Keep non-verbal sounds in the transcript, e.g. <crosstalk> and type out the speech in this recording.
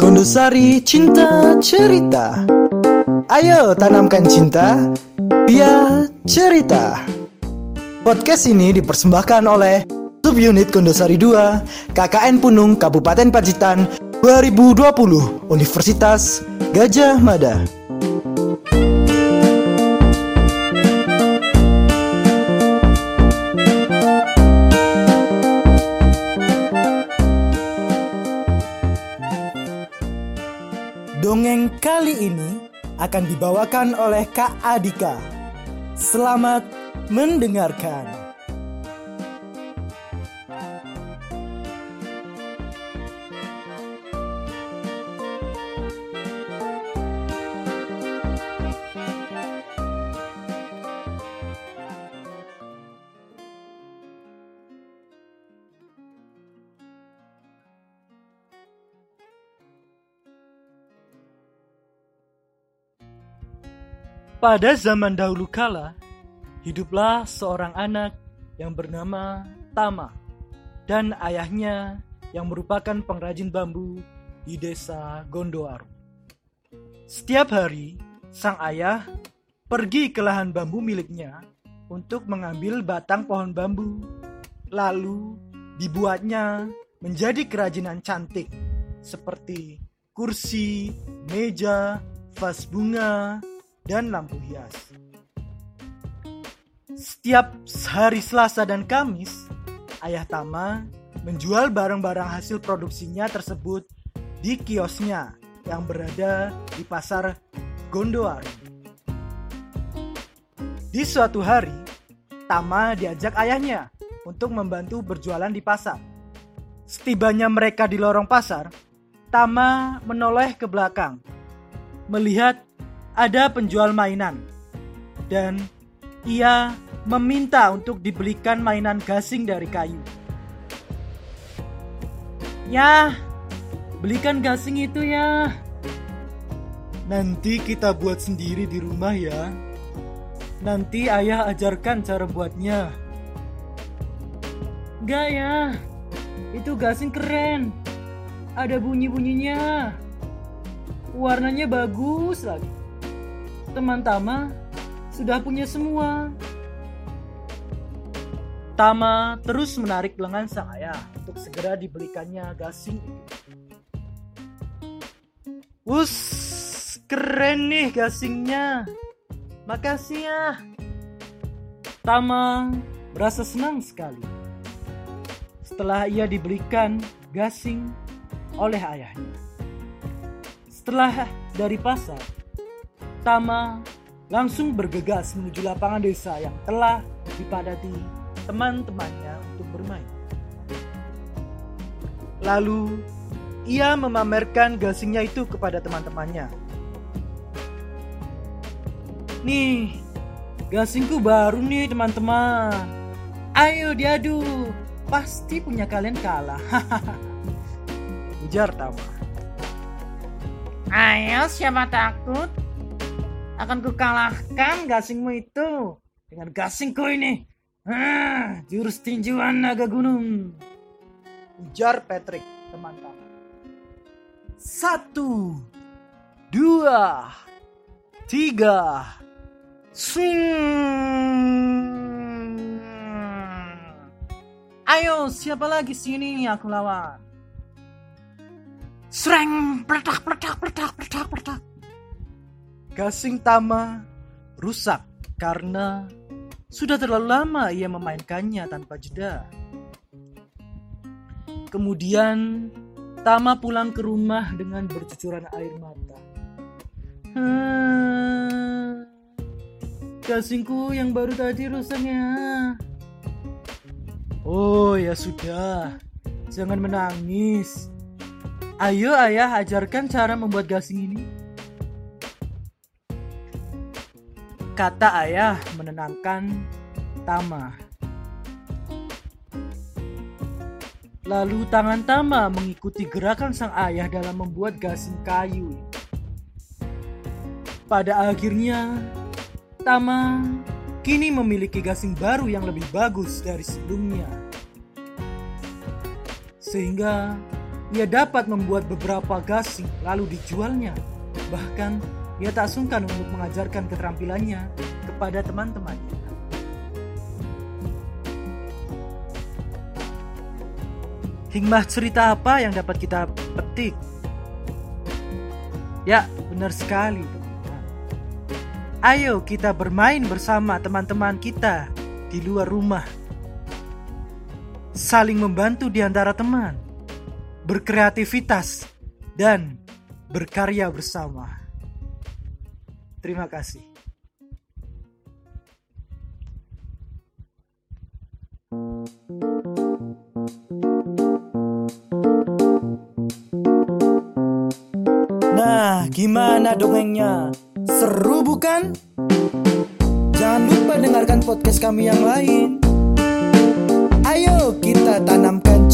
Gondosari Cinta Cerita. Ayo tanamkan cinta Via cerita. Podcast ini dipersembahkan oleh Subunit Gondosari 2 KKN Punung Kabupaten Pacitan 2020 Universitas Gajah Mada kali ini akan dibawakan oleh Kak Adika. Selamat mendengarkan. Pada zaman dahulu kala, hiduplah seorang anak yang bernama Tama dan ayahnya yang merupakan pengrajin bambu di desa Gondoaru. Setiap hari, sang ayah pergi ke lahan bambu miliknya untuk mengambil batang pohon bambu, lalu dibuatnya menjadi kerajinan cantik seperti kursi, meja, vas bunga, dan lampu hias. Setiap hari Selasa dan Kamis, Ayah Tama menjual barang-barang hasil produksinya tersebut di kiosnya yang berada di pasar Gondoaru. Di suatu hari, Tama diajak ayahnya untuk membantu berjualan di pasar. Setibanya mereka di lorong pasar, Tama menoleh ke belakang, melihat ada penjual mainan dan ia meminta untuk dibelikan mainan gasing dari kayu. Ya, belikan gasing itu ya. Nanti kita buat sendiri di rumah ya. Nanti ayah ajarkan cara buatnya. Enggak ya, itu gasing keren. Ada bunyi-bunyinya. Warnanya bagus lagi teman Tama sudah punya semua. Tama terus menarik lengan sang ayah untuk segera dibelikannya gasing itu. Wus, keren nih gasingnya. Makasih ya. Tama merasa senang sekali. Setelah ia dibelikan gasing oleh ayahnya. Setelah dari pasar, Tama langsung bergegas menuju lapangan desa yang telah dipadati teman-temannya untuk bermain. Lalu ia memamerkan gasingnya itu kepada teman-temannya. Nih, gasingku baru nih teman-teman. Ayo diadu, pasti punya kalian kalah. <laughs> Ujar Tama. Ayo siapa takut? Akan kukalahkan gasingmu itu dengan gasingku ini. Ah, jurus tinjuan naga gunung. Ujar Patrick, teman-teman. Satu, dua, tiga, swing. Ayo, siapa lagi sini aku lawan? Sreng, peletak, peletak, peletak, peletak, peletak. Gasing Tama rusak karena sudah terlalu lama ia memainkannya tanpa jeda. Kemudian Tama pulang ke rumah dengan bercucuran air mata. Hmm, gasingku yang baru tadi rusaknya. Oh ya sudah, jangan menangis. Ayo ayah ajarkan cara membuat gasing ini. Kata ayah menenangkan Tama. Lalu tangan Tama mengikuti gerakan sang ayah dalam membuat gasing kayu. Pada akhirnya, Tama kini memiliki gasing baru yang lebih bagus dari sebelumnya. Sehingga ia dapat membuat beberapa gasing lalu dijualnya. Bahkan ia tak sungkan untuk mengajarkan keterampilannya kepada teman-temannya. Hikmah cerita apa yang dapat kita petik? Ya, benar sekali. Ayo kita bermain bersama teman-teman kita di luar rumah. Saling membantu di antara teman, berkreativitas, dan berkarya bersama. Terima kasih. Nah, gimana dongengnya? Seru bukan? Jangan lupa dengarkan podcast kami yang lain. Ayo kita tanamkan